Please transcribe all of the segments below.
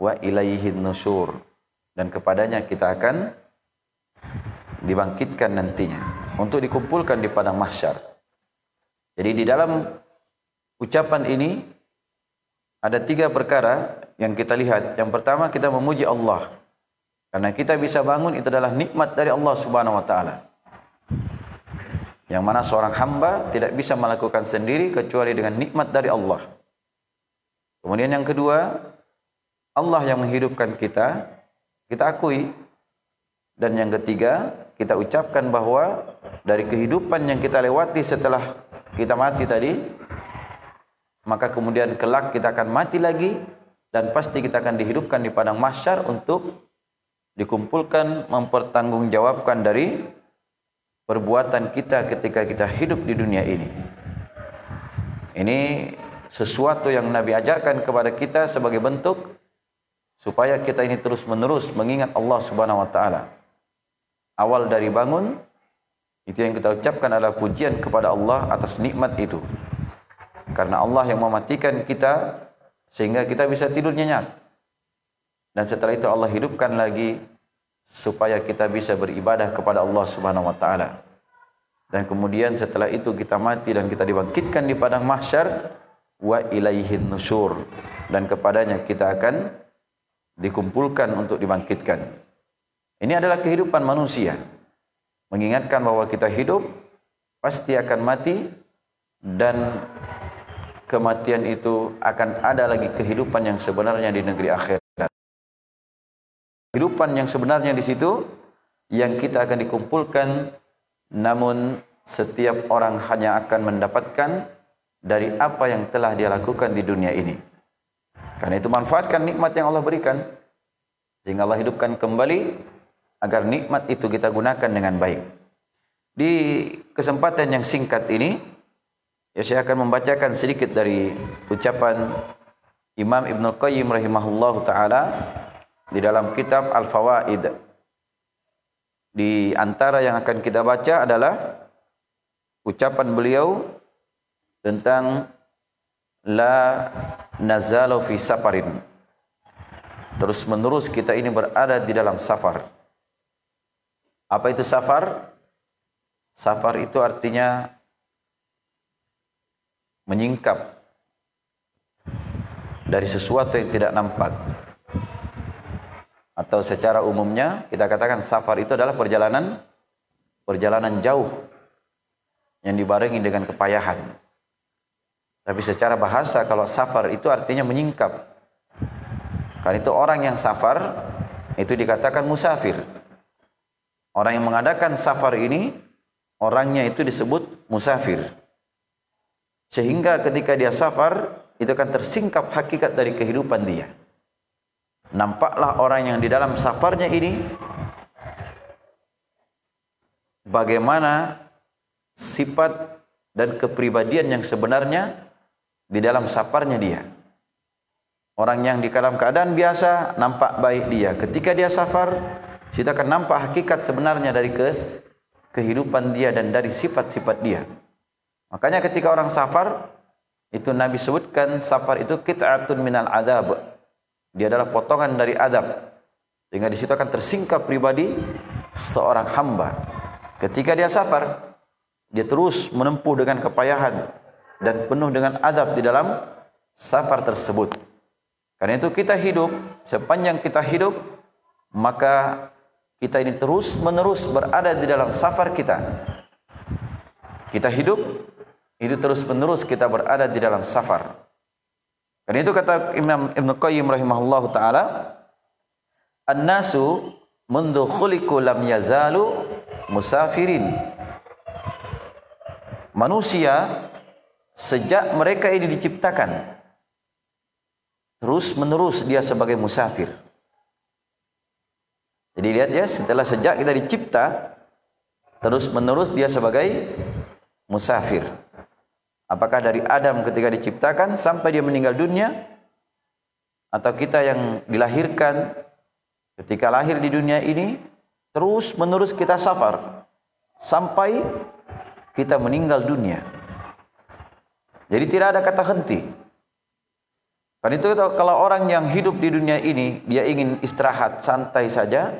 wa ilaihin nusyur dan kepadanya kita akan dibangkitkan nantinya untuk dikumpulkan di padang mahsyar. Jadi di dalam ucapan ini ada tiga perkara yang kita lihat. Yang pertama kita memuji Allah. Karena kita bisa bangun itu adalah nikmat dari Allah Subhanahu wa taala. Yang mana seorang hamba tidak bisa melakukan sendiri kecuali dengan nikmat dari Allah. Kemudian yang kedua, Allah yang menghidupkan kita, kita akui. Dan yang ketiga, kita ucapkan bahwa dari kehidupan yang kita lewati setelah kita mati tadi, maka kemudian kelak kita akan mati lagi dan pasti kita akan dihidupkan di padang mahsyar untuk dikumpulkan mempertanggungjawabkan dari perbuatan kita ketika kita hidup di dunia ini. Ini sesuatu yang Nabi ajarkan kepada kita sebagai bentuk supaya kita ini terus-menerus mengingat Allah Subhanahu wa taala. Awal dari bangun itu yang kita ucapkan adalah pujian kepada Allah atas nikmat itu. Karena Allah yang mematikan kita sehingga kita bisa tidur nyenyak. Dan setelah itu Allah hidupkan lagi supaya kita bisa beribadah kepada Allah Subhanahu wa taala. Dan kemudian setelah itu kita mati dan kita dibangkitkan di padang mahsyar wa ilaihin nusyur dan kepadanya kita akan dikumpulkan untuk dibangkitkan. Ini adalah kehidupan manusia. Mengingatkan bahwa kita hidup pasti akan mati dan kematian itu akan ada lagi kehidupan yang sebenarnya di negeri akhirat. Kehidupan yang sebenarnya di situ yang kita akan dikumpulkan namun setiap orang hanya akan mendapatkan dari apa yang telah dia lakukan di dunia ini. Karena itu manfaatkan nikmat yang Allah berikan sehingga Allah hidupkan kembali agar nikmat itu kita gunakan dengan baik. Di kesempatan yang singkat ini Ya saya akan membacakan sedikit dari ucapan Imam Ibn Qayyim rahimahullah ta'ala di dalam kitab Al-Fawaid. Di antara yang akan kita baca adalah ucapan beliau tentang la nazalu fi safarin. Terus menerus kita ini berada di dalam safar. Apa itu safar? Safar itu artinya menyingkap dari sesuatu yang tidak nampak. Atau secara umumnya kita katakan safar itu adalah perjalanan perjalanan jauh yang dibarengi dengan kepayahan. Tapi secara bahasa kalau safar itu artinya menyingkap. Karena itu orang yang safar itu dikatakan musafir. Orang yang mengadakan safar ini orangnya itu disebut musafir. Sehingga ketika dia safar, itu akan tersingkap hakikat dari kehidupan dia. Nampaklah orang yang di dalam safarnya ini bagaimana sifat dan kepribadian yang sebenarnya di dalam safarnya dia. Orang yang di dalam keadaan biasa nampak baik dia. Ketika dia safar, kita akan nampak hakikat sebenarnya dari ke kehidupan dia dan dari sifat-sifat dia. Makanya ketika orang safar itu Nabi sebutkan safar itu kit'atun minal adab. Dia adalah potongan dari adab. Sehingga di situ akan tersingkap pribadi seorang hamba. Ketika dia safar, dia terus menempuh dengan kepayahan dan penuh dengan adab di dalam safar tersebut. Karena itu kita hidup, sepanjang kita hidup, maka kita ini terus menerus berada di dalam safar kita. Kita hidup itu terus menerus kita berada di dalam safar. Dan itu kata Imam Ibn Qayyim rahimahullah ta'ala, An-nasu mundu khuliku lam yazalu musafirin. Manusia sejak mereka ini diciptakan terus menerus dia sebagai musafir. Jadi lihat ya, setelah sejak kita dicipta terus menerus dia sebagai musafir. Apakah dari Adam ketika diciptakan sampai dia meninggal dunia atau kita yang dilahirkan ketika lahir di dunia ini terus menerus kita safar sampai kita meninggal dunia. Jadi tidak ada kata henti. Kan itu kalau orang yang hidup di dunia ini dia ingin istirahat santai saja,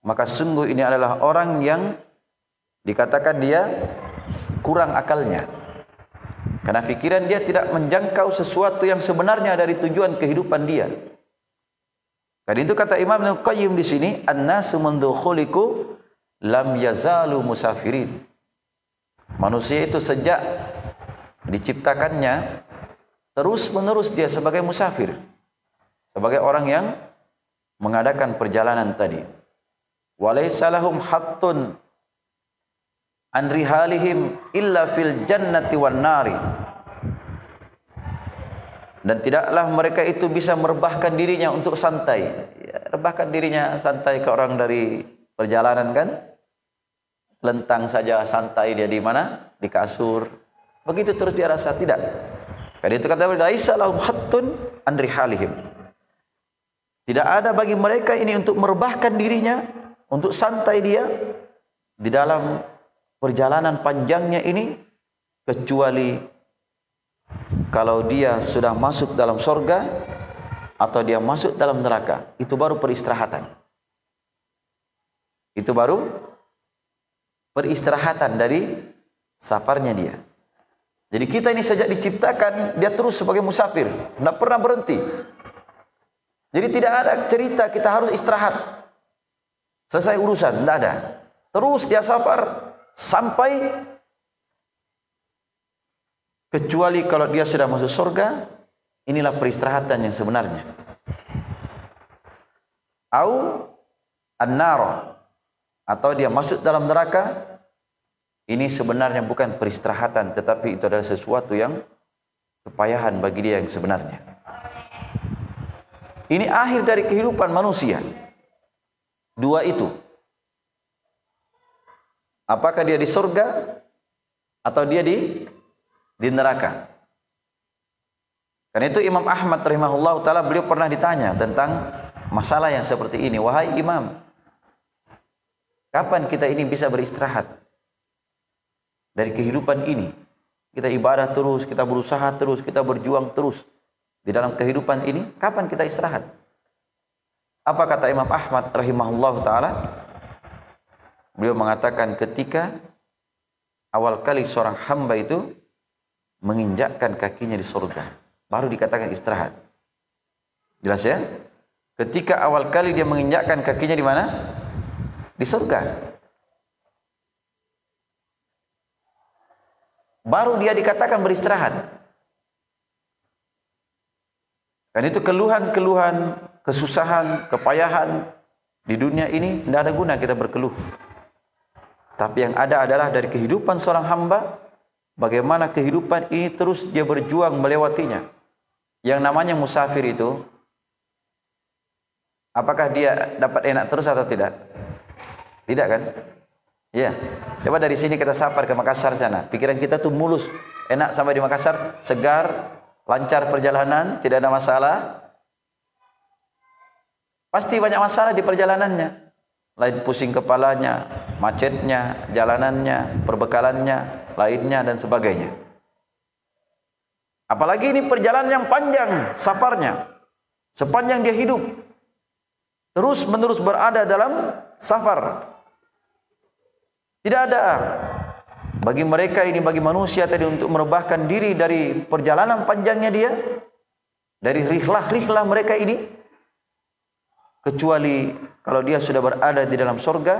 maka sungguh ini adalah orang yang dikatakan dia kurang akalnya. Karena pikiran dia tidak menjangkau sesuatu yang sebenarnya dari tujuan kehidupan dia. Kan itu kata Imam Al-Qayyim di sini, "An-nasu lam yazalu musafirin." Manusia itu sejak diciptakannya terus menerus dia sebagai musafir sebagai orang yang mengadakan perjalanan tadi. Walaysa lahum hattun an rihalihim illa fil jannati wan nari. Dan tidaklah mereka itu bisa merebahkan dirinya untuk santai. Ya, rebahkan dirinya santai ke orang dari perjalanan kan? Lentang saja santai dia di mana? Di kasur begitu terus dia rasa tidak. Karena itu kata laisa lahum hattun an rihalihim. Tidak ada bagi mereka ini untuk merebahkan dirinya, untuk santai dia di dalam perjalanan panjangnya ini kecuali kalau dia sudah masuk dalam sorga atau dia masuk dalam neraka. Itu baru peristirahatan. Itu baru peristirahatan dari safarnya dia jadi kita ini sejak diciptakan dia terus sebagai musafir, tidak pernah berhenti. Jadi tidak ada cerita kita harus istirahat. Selesai urusan, tidak ada. Terus dia safar sampai kecuali kalau dia sudah masuk surga, inilah peristirahatan yang sebenarnya. Au an atau dia masuk dalam neraka ini sebenarnya bukan peristirahatan tetapi itu adalah sesuatu yang kepayahan bagi dia yang sebenarnya. Ini akhir dari kehidupan manusia. Dua itu. Apakah dia di surga atau dia di di neraka? Karena itu Imam Ahmad rahimahullah taala beliau pernah ditanya tentang masalah yang seperti ini. Wahai Imam, kapan kita ini bisa beristirahat? Dari kehidupan ini. Kita ibadah terus, kita berusaha terus, kita berjuang terus. Di dalam kehidupan ini, kapan kita istirahat? Apa kata Imam Ahmad rahimahullah ta'ala? Beliau mengatakan ketika awal kali seorang hamba itu menginjakkan kakinya di surga. Baru dikatakan istirahat. Jelas ya? Ketika awal kali dia menginjakkan kakinya di mana? Di surga. Baru dia dikatakan beristirahat. Dan itu keluhan-keluhan, kesusahan, kepayahan di dunia ini tidak ada guna kita berkeluh. Tapi yang ada adalah dari kehidupan seorang hamba, bagaimana kehidupan ini terus dia berjuang melewatinya. Yang namanya musafir itu, apakah dia dapat enak terus atau tidak? Tidak kan? Ya. Coba dari sini kita safar ke Makassar sana. Pikiran kita tuh mulus, enak sampai di Makassar, segar, lancar perjalanan, tidak ada masalah. Pasti banyak masalah di perjalanannya. Lain pusing kepalanya, macetnya, jalanannya, perbekalannya, lainnya dan sebagainya. Apalagi ini perjalanan yang panjang safarnya. Sepanjang dia hidup. Terus menerus berada dalam safar. Tidak ada bagi mereka ini bagi manusia tadi untuk merebahkan diri dari perjalanan panjangnya dia dari rihlah-rihlah mereka ini kecuali kalau dia sudah berada di dalam surga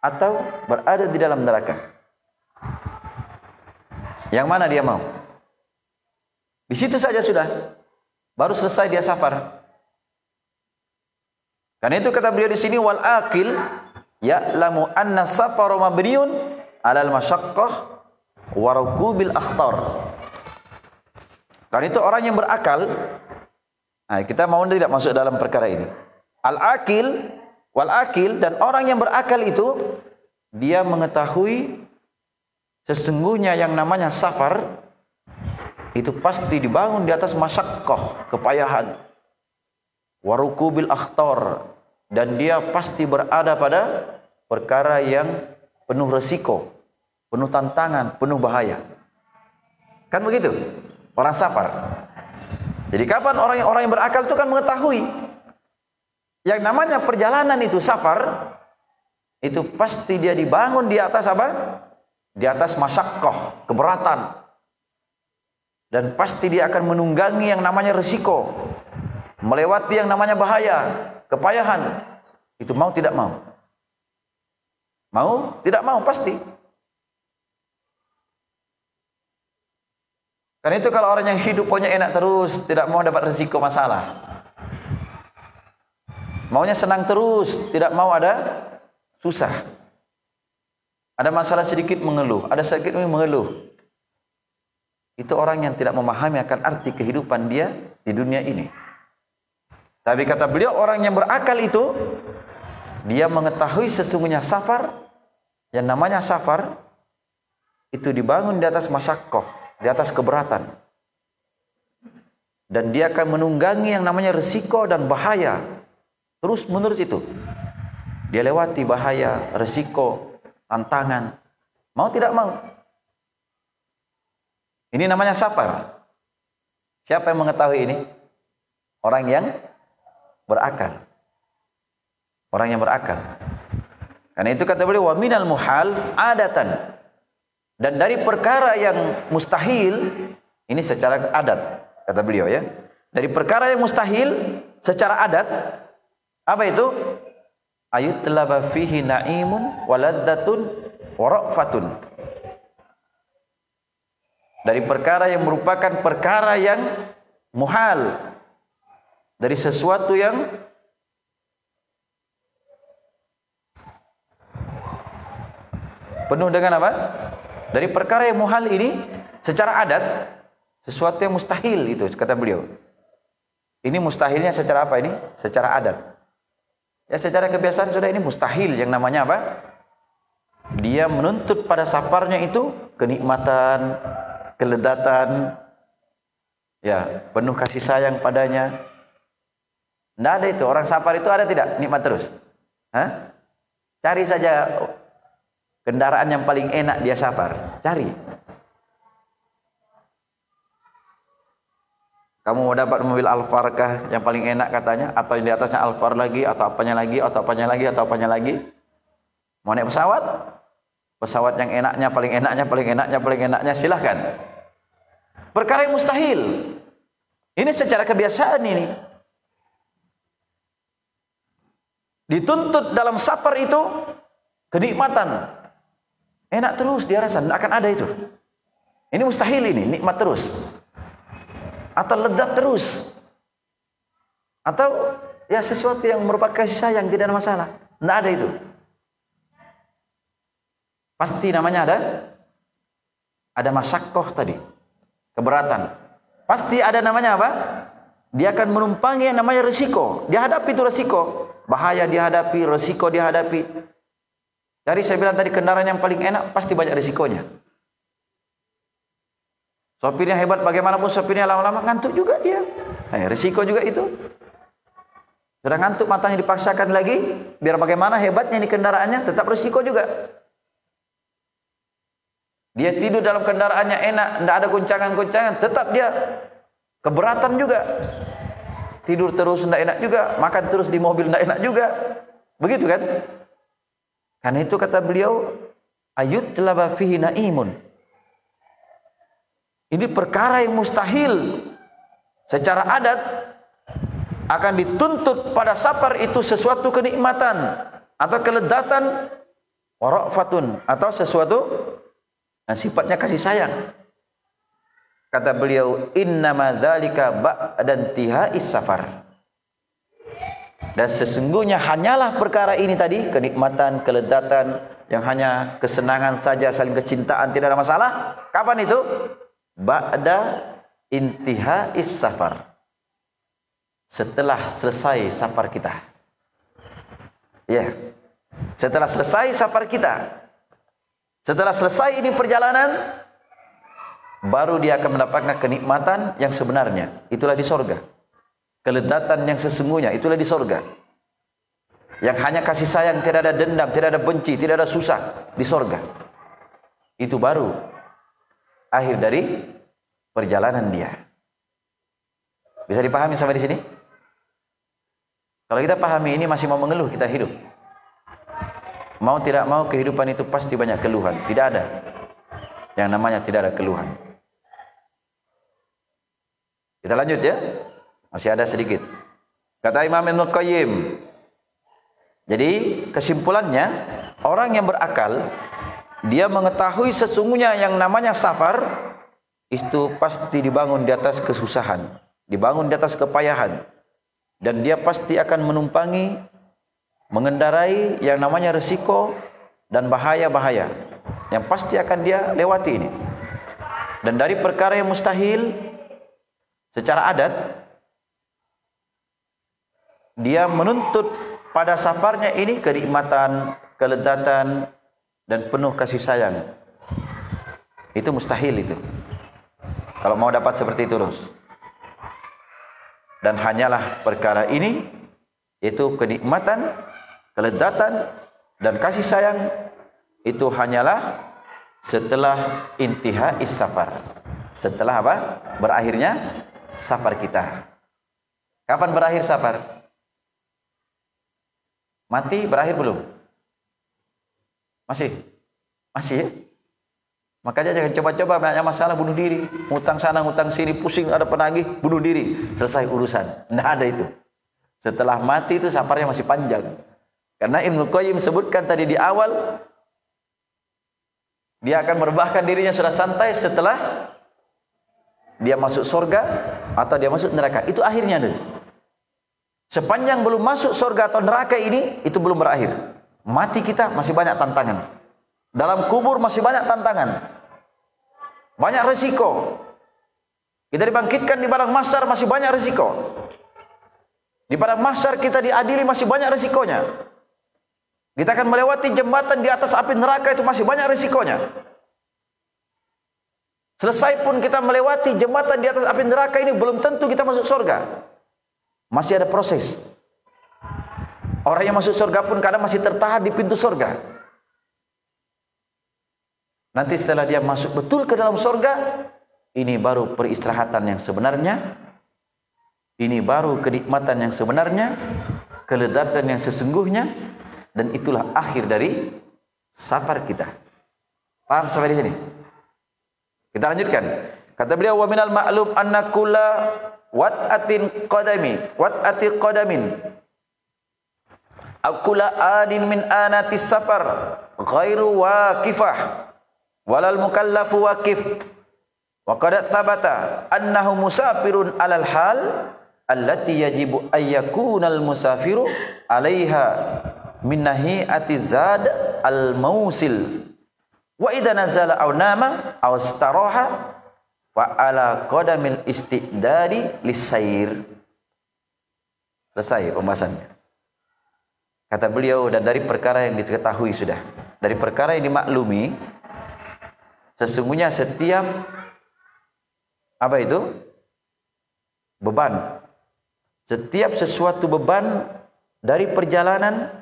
atau berada di dalam neraka. Yang mana dia mau? Di situ saja sudah. Baru selesai dia safar. Karena itu kata beliau di sini wal akil ya'lamu anna safara mabniun alal masyaqqah wa rukubil akhtar. Karena itu orang yang berakal, nah kita mau tidak masuk dalam perkara ini. Al-akil, wal akil dan orang yang berakal itu dia mengetahui sesungguhnya yang namanya safar itu pasti dibangun di atas masyaqqah, kepayahan. Warukubil akhtar dan dia pasti berada pada perkara yang penuh resiko, penuh tantangan, penuh bahaya. Kan begitu? Orang safar. Jadi kapan orang-orang yang berakal itu kan mengetahui yang namanya perjalanan itu safar itu pasti dia dibangun di atas apa? Di atas masyakoh, keberatan. Dan pasti dia akan menunggangi yang namanya resiko. Melewati yang namanya bahaya, kepayahan. Itu mau tidak mau. Mau? Tidak mau, pasti. Karena itu kalau orang yang hidup punya enak terus, tidak mau dapat resiko masalah. Maunya senang terus, tidak mau ada susah. Ada masalah sedikit mengeluh, ada sedikit mengeluh. Itu orang yang tidak memahami akan arti kehidupan dia di dunia ini. Tapi kata beliau orang yang berakal itu dia mengetahui sesungguhnya safar yang namanya safar itu dibangun di atas masyakoh, di atas keberatan. Dan dia akan menunggangi yang namanya resiko dan bahaya. Terus menerus itu. Dia lewati bahaya, resiko, tantangan. Mau tidak mau. Ini namanya safar. Siapa yang mengetahui ini? Orang yang berakal. Orang yang berakal. Karena itu kata beliau minal muhal adatan. Dan dari perkara yang mustahil ini secara adat kata beliau ya. Dari perkara yang mustahil secara adat apa itu? Ayutlaba fihi na'imun waladzatun waraqfatun. Dari perkara yang merupakan perkara yang muhal. Dari sesuatu yang Penuh dengan apa? Dari perkara yang muhal ini secara adat sesuatu yang mustahil itu kata beliau. Ini mustahilnya secara apa ini? Secara adat. Ya secara kebiasaan sudah ini mustahil yang namanya apa? Dia menuntut pada safarnya itu kenikmatan, keledatan, ya penuh kasih sayang padanya. Tidak ada itu. Orang safar itu ada tidak? Nikmat terus. Hah? Cari saja Kendaraan yang paling enak dia safar, cari. Kamu mau dapat mobil Alphard kah yang paling enak katanya atau di atasnya Alphard lagi atau apanya lagi atau apanya lagi atau apanya lagi? Mau naik pesawat? Pesawat yang enaknya paling enaknya paling enaknya paling enaknya silahkan. Perkara yang mustahil. Ini secara kebiasaan ini. Dituntut dalam safar itu kenikmatan, Enak terus dia rasa, akan ada itu. Ini mustahil ini, nikmat terus. Atau ledat terus. Atau ya sesuatu yang merupakan kasih sayang, tidak ada masalah. Tidak ada itu. Pasti namanya ada ada masyakoh tadi. Keberatan. Pasti ada namanya apa? Dia akan menumpangi yang namanya resiko. Dia hadapi itu resiko. Bahaya dihadapi, resiko dihadapi. Dari saya bilang tadi kendaraan yang paling enak pasti banyak risikonya. Sopirnya hebat bagaimanapun sopirnya lama-lama ngantuk juga dia. Nah, risiko juga itu. Sudah ngantuk matanya dipaksakan lagi, biar bagaimana hebatnya ini kendaraannya tetap risiko juga. Dia tidur dalam kendaraannya enak, tidak ada goncangan-goncangan, tetap dia keberatan juga. Tidur terus tidak enak juga, makan terus di mobil tidak enak juga. Begitu kan? Karena itu kata beliau, ayut laba fihi naimun. Ini perkara yang mustahil. Secara adat akan dituntut pada safar itu sesuatu kenikmatan atau keledatan warafatun atau sesuatu yang sifatnya kasih sayang. Kata beliau, innama dzalika ba'da intihai safar. Dan sesungguhnya hanyalah perkara ini tadi, kenikmatan, keledatan, yang hanya kesenangan saja, saling kecintaan, tidak ada masalah. Kapan itu? Ba'da intiha is safar. Setelah selesai safar kita. Ya. Yeah. Setelah selesai safar kita. Setelah selesai ini perjalanan, baru dia akan mendapatkan kenikmatan yang sebenarnya. Itulah di sorga keledatan yang sesungguhnya itulah di sorga yang hanya kasih sayang tidak ada dendam tidak ada benci tidak ada susah di sorga itu baru akhir dari perjalanan dia Bisa dipahami sampai di sini? Kalau kita pahami ini masih mau mengeluh kita hidup. Mau tidak mau kehidupan itu pasti banyak keluhan. Tidak ada yang namanya tidak ada keluhan. Kita lanjut ya. Masih ada sedikit. Kata Imam Ibn Qayyim. Jadi kesimpulannya orang yang berakal dia mengetahui sesungguhnya yang namanya safar itu pasti dibangun di atas kesusahan, dibangun di atas kepayahan. Dan dia pasti akan menumpangi mengendarai yang namanya resiko dan bahaya-bahaya yang pasti akan dia lewati ini. Dan dari perkara yang mustahil secara adat dia menuntut pada safarnya ini kenikmatan, kelezatan dan penuh kasih sayang. Itu mustahil itu. Kalau mau dapat seperti itu terus. Dan hanyalah perkara ini itu kenikmatan, kelezatan dan kasih sayang itu hanyalah setelah intiha is safar. Setelah apa? Berakhirnya safar kita. Kapan berakhir safar? Mati berakhir belum? Masih? Masih ya? Makanya jangan coba-coba banyak masalah bunuh diri. Ngutang sana, ngutang sini, pusing, ada penagih, bunuh diri. Selesai urusan. Tidak ada itu. Setelah mati itu safarnya masih panjang. Karena Ibnu Qayyim sebutkan tadi di awal dia akan merebahkan dirinya sudah santai setelah dia masuk surga atau dia masuk neraka. Itu akhirnya dulu. Sepanjang belum masuk surga atau neraka ini, itu belum berakhir. Mati kita masih banyak tantangan. Dalam kubur masih banyak tantangan. Banyak resiko. Kita dibangkitkan di padang mahsyar masih banyak resiko. Di padang mahsyar kita diadili masih banyak resikonya. Kita akan melewati jembatan di atas api neraka itu masih banyak risikonya. Selesai pun kita melewati jembatan di atas api neraka ini belum tentu kita masuk surga. Masih ada proses. Orang yang masuk surga pun kadang masih tertahan di pintu surga. Nanti setelah dia masuk betul ke dalam surga, ini baru peristirahatan yang sebenarnya. Ini baru kenikmatan yang sebenarnya, keledatan yang sesungguhnya, dan itulah akhir dari safar kita. Paham sampai di sini? Kita lanjutkan. Kata beliau wa minal ma'lum anna kulla wat'atin qadami wat'ati qadamin. Akula adin min anati safar ghairu waqifah walal mukallafu waqif wa qad thabata annahu musafirun alal hal allati yajibu ayyakunal musafiru alaiha min nahi'ati zad al mausil wa idza nazala aw nama aw istaraha fa ala qadamil istidadi lisair selesai pembahasannya. Kata beliau dan dari perkara yang diketahui sudah. Dari perkara yang dimaklumi sesungguhnya setiap apa itu? Beban. Setiap sesuatu beban dari perjalanan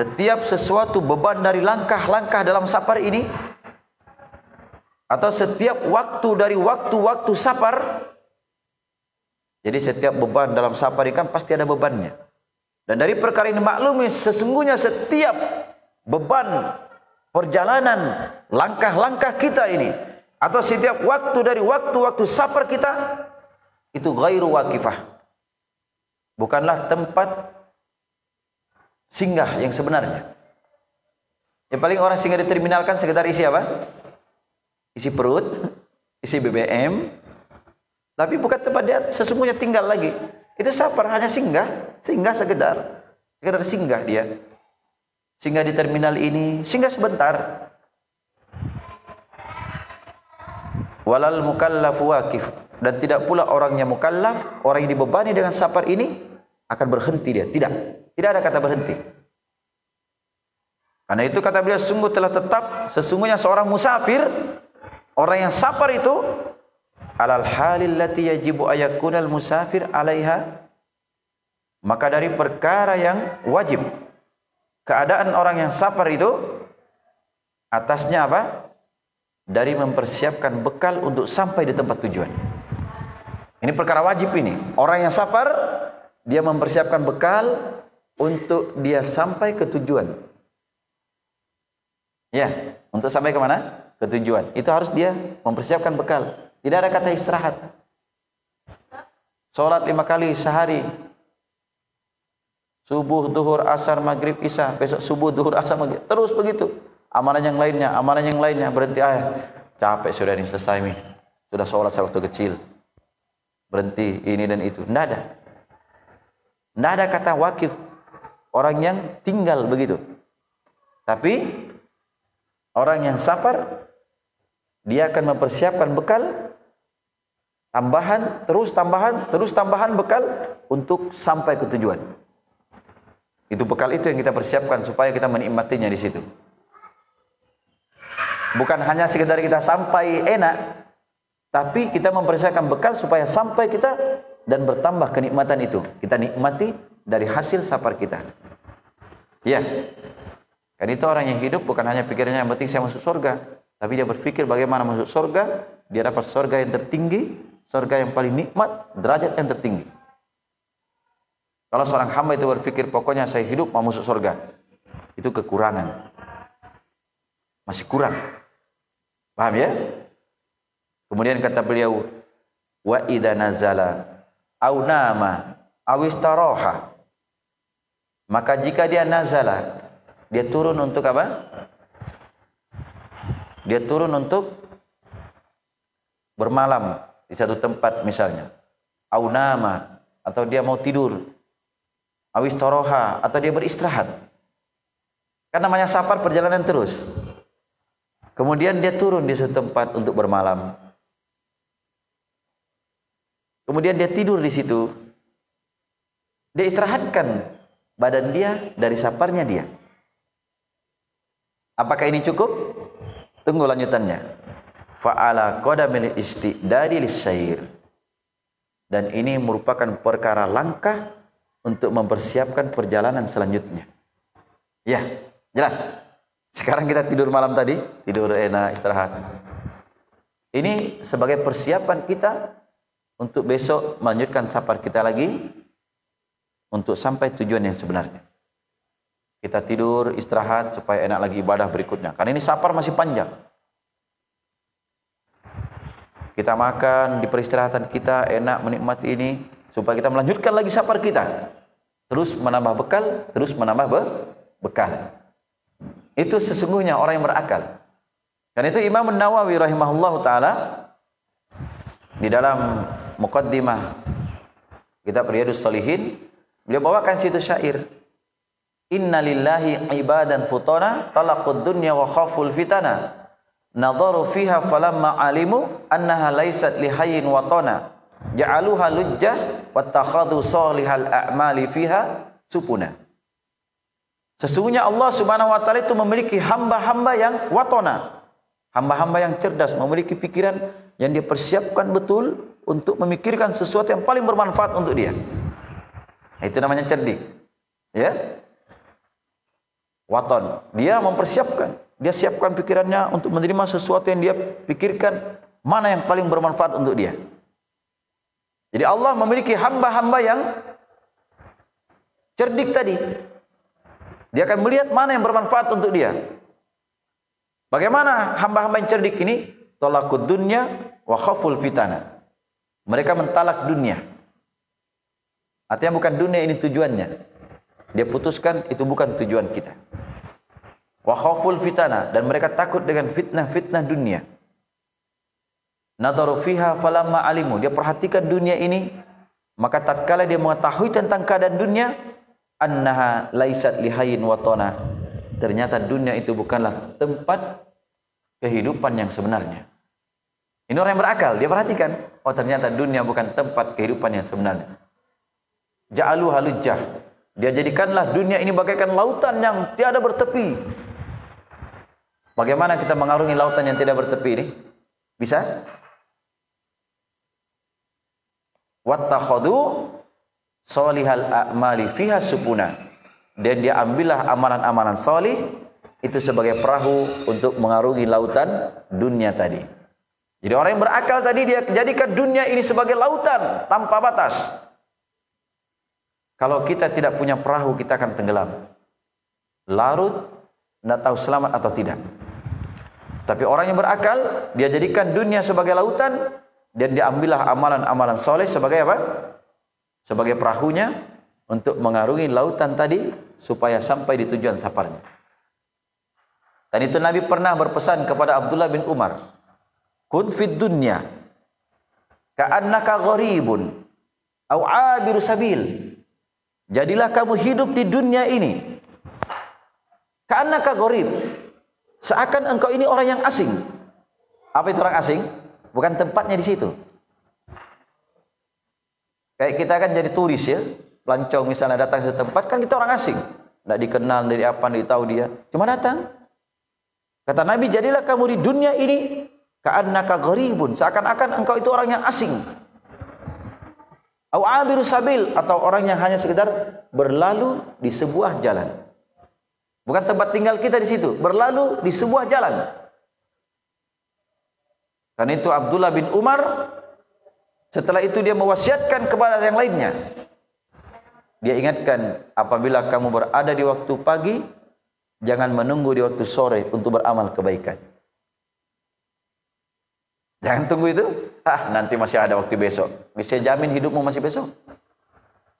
setiap sesuatu beban dari langkah-langkah dalam safar ini atau setiap waktu dari waktu-waktu safar jadi setiap beban dalam safar ini kan pasti ada bebannya. Dan dari perkara ini maklumi sesungguhnya setiap beban perjalanan langkah-langkah kita ini atau setiap waktu dari waktu-waktu safar kita itu gairu wakifah. Bukanlah tempat singgah yang sebenarnya. Yang paling orang singgah di terminal kan sekitar isi apa? Isi perut, isi BBM. Tapi bukan tempat dia sesungguhnya tinggal lagi. Itu safar hanya singgah, singgah sekedar, sekedar singgah dia. Singgah di terminal ini, singgah sebentar. Walal mukallaf wakif dan tidak pula orang yang mukallaf, orang yang dibebani dengan safar ini akan berhenti dia. Tidak. Tidak ada kata berhenti. Karena itu kata beliau sungguh telah tetap sesungguhnya seorang musafir orang yang safar itu alal halil lati yajibu ayakunal musafir alaiha maka dari perkara yang wajib keadaan orang yang safar itu atasnya apa? Dari mempersiapkan bekal untuk sampai di tempat tujuan. Ini perkara wajib ini. Orang yang sabar, dia mempersiapkan bekal untuk dia sampai ke tujuan. Ya, untuk sampai ke mana? Ke tujuan. Itu harus dia mempersiapkan bekal. Tidak ada kata istirahat. Sholat lima kali sehari. Subuh, duhur, asar, maghrib, isya. Besok subuh, duhur, asar, maghrib. Terus begitu. Amalan yang lainnya, amalan yang lainnya. Berhenti ayah. Capek sudah ini selesai nih. Sudah sholat saya waktu kecil berhenti ini dan itu. Tidak ada. Tidak ada kata wakif. Orang yang tinggal begitu. Tapi orang yang sabar dia akan mempersiapkan bekal tambahan, terus tambahan, terus tambahan bekal untuk sampai ke tujuan. Itu bekal itu yang kita persiapkan supaya kita menikmatinya di situ. Bukan hanya sekedar kita sampai enak, tapi kita mempersiapkan bekal supaya sampai kita dan bertambah kenikmatan itu. Kita nikmati dari hasil safar kita. Ya. Kan itu orang yang hidup bukan hanya pikirnya yang penting saya masuk surga, tapi dia berpikir bagaimana masuk surga, dia dapat surga yang tertinggi, surga yang paling nikmat, derajat yang tertinggi. Kalau seorang hamba itu berpikir pokoknya saya hidup mau masuk surga, itu kekurangan. Masih kurang. Paham ya? Kemudian kata beliau, wa idza nazala au nama au istaroha. Maka jika dia nazala, dia turun untuk apa? Dia turun untuk bermalam di satu tempat misalnya. Au nama atau dia mau tidur. Au istaroha atau dia beristirahat. Kan namanya safar perjalanan terus. Kemudian dia turun di suatu tempat untuk bermalam. Kemudian dia tidur di situ. Dia istirahatkan badan dia dari saparnya dia. Apakah ini cukup? Tunggu lanjutannya. Fa'ala qadamil istidadi lisyair. Dan ini merupakan perkara langkah untuk mempersiapkan perjalanan selanjutnya. Ya, jelas. Sekarang kita tidur malam tadi, tidur enak, istirahat. Ini sebagai persiapan kita untuk besok melanjutkan safar kita lagi untuk sampai tujuan yang sebenarnya. Kita tidur, istirahat supaya enak lagi ibadah berikutnya. Karena ini safar masih panjang. Kita makan di peristirahatan kita enak menikmati ini supaya kita melanjutkan lagi safar kita. Terus menambah bekal, terus menambah be bekal. Itu sesungguhnya orang yang berakal. Karena itu Imam Nawawi rahimahullah taala di dalam muqaddimah. Kitab Riyadus Salihin beliau bawakan situ syair. Inna lillahi ibadan futana talaqud dunya wa khaful fitana. Nadaru fiha falamma alimu annaha laysat lihayyin watana ja'aluha lujjah wattakhadhu salihal a'mali fiha supuna. Sesungguhnya Allah Subhanahu wa taala itu memiliki hamba-hamba yang watona. Hamba-hamba yang cerdas, memiliki pikiran yang dia persiapkan betul untuk memikirkan sesuatu yang paling bermanfaat untuk dia. Itu namanya cerdik. Ya. Waton. Dia mempersiapkan. Dia siapkan pikirannya untuk menerima sesuatu yang dia pikirkan mana yang paling bermanfaat untuk dia. Jadi Allah memiliki hamba-hamba yang cerdik tadi. Dia akan melihat mana yang bermanfaat untuk dia. Bagaimana hamba-hamba yang cerdik ini? Tolakud dunya wa khaful fitana. Mereka mentalak dunia. Artinya bukan dunia ini tujuannya. Dia putuskan itu bukan tujuan kita. Wa khaful fitana dan mereka takut dengan fitnah-fitnah dunia. Nadaru fiha falamma alimu. Dia perhatikan dunia ini maka tatkala dia mengetahui tentang keadaan dunia annaha laisat lihayin watona. Ternyata dunia itu bukanlah tempat kehidupan yang sebenarnya. Ini orang yang berakal, dia perhatikan. Oh ternyata dunia bukan tempat kehidupan yang sebenarnya. Ja'alu halujjah. Dia jadikanlah dunia ini bagaikan lautan yang tiada bertepi. Bagaimana kita mengarungi lautan yang tidak bertepi ini? Bisa? Wattakhadu solihal a'mali fiha supuna. Dan dia ambillah amalan-amalan solih itu sebagai perahu untuk mengarungi lautan dunia tadi. Jadi orang yang berakal tadi dia jadikan dunia ini sebagai lautan tanpa batas. Kalau kita tidak punya perahu kita akan tenggelam. Larut, tidak tahu selamat atau tidak. Tapi orang yang berakal, dia jadikan dunia sebagai lautan dan diambillah amalan-amalan soleh sebagai apa? Sebagai perahunya untuk mengarungi lautan tadi supaya sampai di tujuan safarnya. Dan itu Nabi pernah berpesan kepada Abdullah bin Umar, "Kun fid dunya ka'annaka gharibun au 'abiru sabil." Jadilah kamu hidup di dunia ini. Karena kagorib. Seakan engkau ini orang yang asing. Apa itu orang asing? Bukan tempatnya di situ. Kayak kita kan jadi turis ya. Pelancong misalnya datang ke tempat kan kita orang asing. Tidak dikenal dari apa, tidak tahu dia. Cuma datang. Kata Nabi, jadilah kamu di dunia ini. Karena kagoribun. Seakan-akan engkau itu orang yang asing. Au abiru sabil atau orang yang hanya sekedar berlalu di sebuah jalan. Bukan tempat tinggal kita di situ, berlalu di sebuah jalan. Karena itu Abdullah bin Umar setelah itu dia mewasiatkan kepada yang lainnya. Dia ingatkan apabila kamu berada di waktu pagi jangan menunggu di waktu sore untuk beramal kebaikan. Jangan tunggu itu. Ah, nanti masih ada waktu besok. Bisa jamin hidupmu masih besok.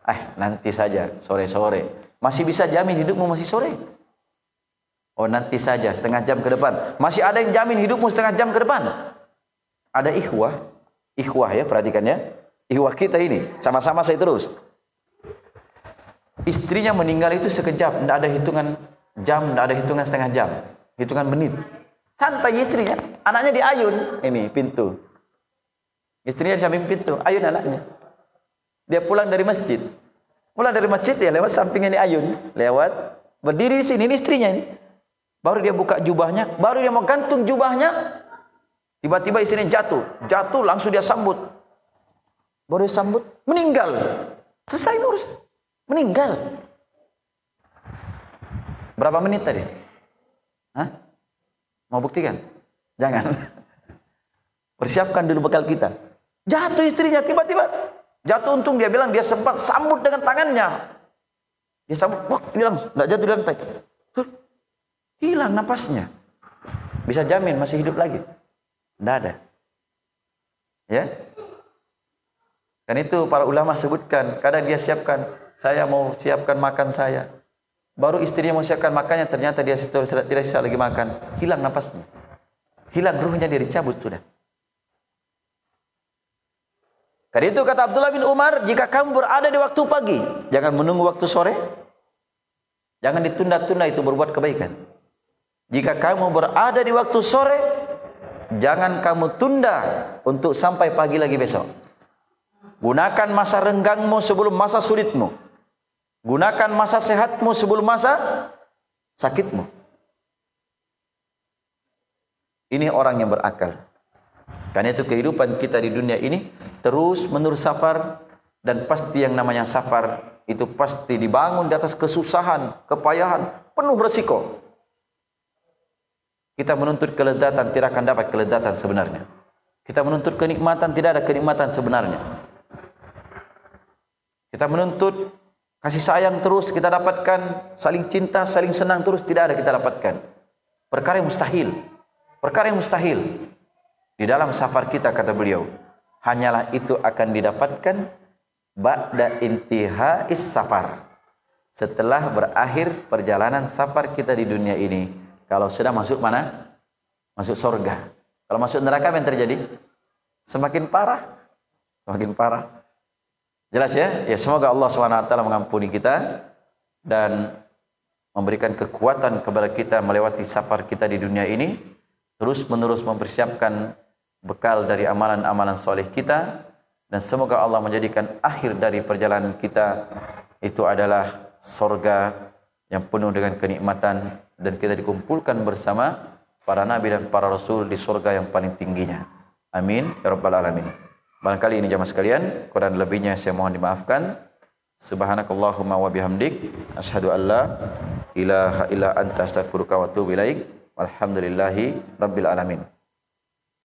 Ah, nanti saja sore-sore. Masih bisa jamin hidupmu masih sore. Oh, nanti saja setengah jam ke depan. Masih ada yang jamin hidupmu setengah jam ke depan. Ada ikhwah, ikhwah ya, perhatikan ya. Ikhwah kita ini, sama-sama saya terus. Istrinya meninggal itu sekejap, tidak ada hitungan jam, tidak ada hitungan setengah jam, hitungan menit. Santai istrinya. Anaknya di ayun. Ini pintu. Istrinya di samping pintu. Ayun anaknya. Dia pulang dari masjid. Pulang dari masjid ya lewat sampingnya ini ayun. Lewat. Berdiri di sini. Ini istrinya ini. Baru dia buka jubahnya. Baru dia mau gantung jubahnya. Tiba-tiba istrinya jatuh. Jatuh langsung dia sambut. Baru dia sambut. Meninggal. Selesai urus. Meninggal. Berapa menit tadi? Hah? Mau buktikan? Jangan. Persiapkan dulu bekal kita. Jatuh istrinya tiba-tiba. Jatuh untung dia bilang dia sempat sambut dengan tangannya. Dia sambut, wah hilang, nggak jatuh di lantai. Hilang napasnya. Bisa jamin masih hidup lagi? Tidak ada. Ya? Kan itu para ulama sebutkan, kadang dia siapkan, saya mau siapkan makan saya. Baru istrinya mau siapkan makannya, ternyata dia tidak bisa lagi makan. Hilang napasnya. Hilang ruhnya dia dicabut sudah. Karena itu kata Abdullah bin Umar, jika kamu berada di waktu pagi, jangan menunggu waktu sore. Jangan ditunda-tunda itu berbuat kebaikan. Jika kamu berada di waktu sore, jangan kamu tunda untuk sampai pagi lagi besok. Gunakan masa renggangmu sebelum masa sulitmu. Gunakan masa sehatmu sebelum masa sakitmu. Ini orang yang berakal. Karena itu kehidupan kita di dunia ini terus menerus safar dan pasti yang namanya safar itu pasti dibangun di atas kesusahan, kepayahan, penuh resiko. Kita menuntut kelezatan tidak akan dapat kelezatan sebenarnya. Kita menuntut kenikmatan tidak ada kenikmatan sebenarnya. Kita menuntut Kasih sayang terus kita dapatkan, saling cinta, saling senang terus tidak ada kita dapatkan. Perkara yang mustahil. Perkara yang mustahil. Di dalam safar kita kata beliau, hanyalah itu akan didapatkan ba'da intihais safar. Setelah berakhir perjalanan safar kita di dunia ini, kalau sudah masuk mana? Masuk surga. Kalau masuk neraka apa yang terjadi? Semakin parah. Semakin parah. Jelas ya? Ya semoga Allah SWT mengampuni kita dan memberikan kekuatan kepada kita melewati safar kita di dunia ini terus menerus mempersiapkan bekal dari amalan-amalan soleh kita dan semoga Allah menjadikan akhir dari perjalanan kita itu adalah sorga yang penuh dengan kenikmatan dan kita dikumpulkan bersama para nabi dan para rasul di sorga yang paling tingginya. Amin. Ya Rabbal Alamin. Barangkali ini jamaah sekalian, kurang lebihnya saya mohon dimaafkan. Subhanakallahumma wa bihamdik asyhadu an la ilaha illa anta astaghfiruka wa atubu ilaik. Walhamdulillahi rabbil alamin.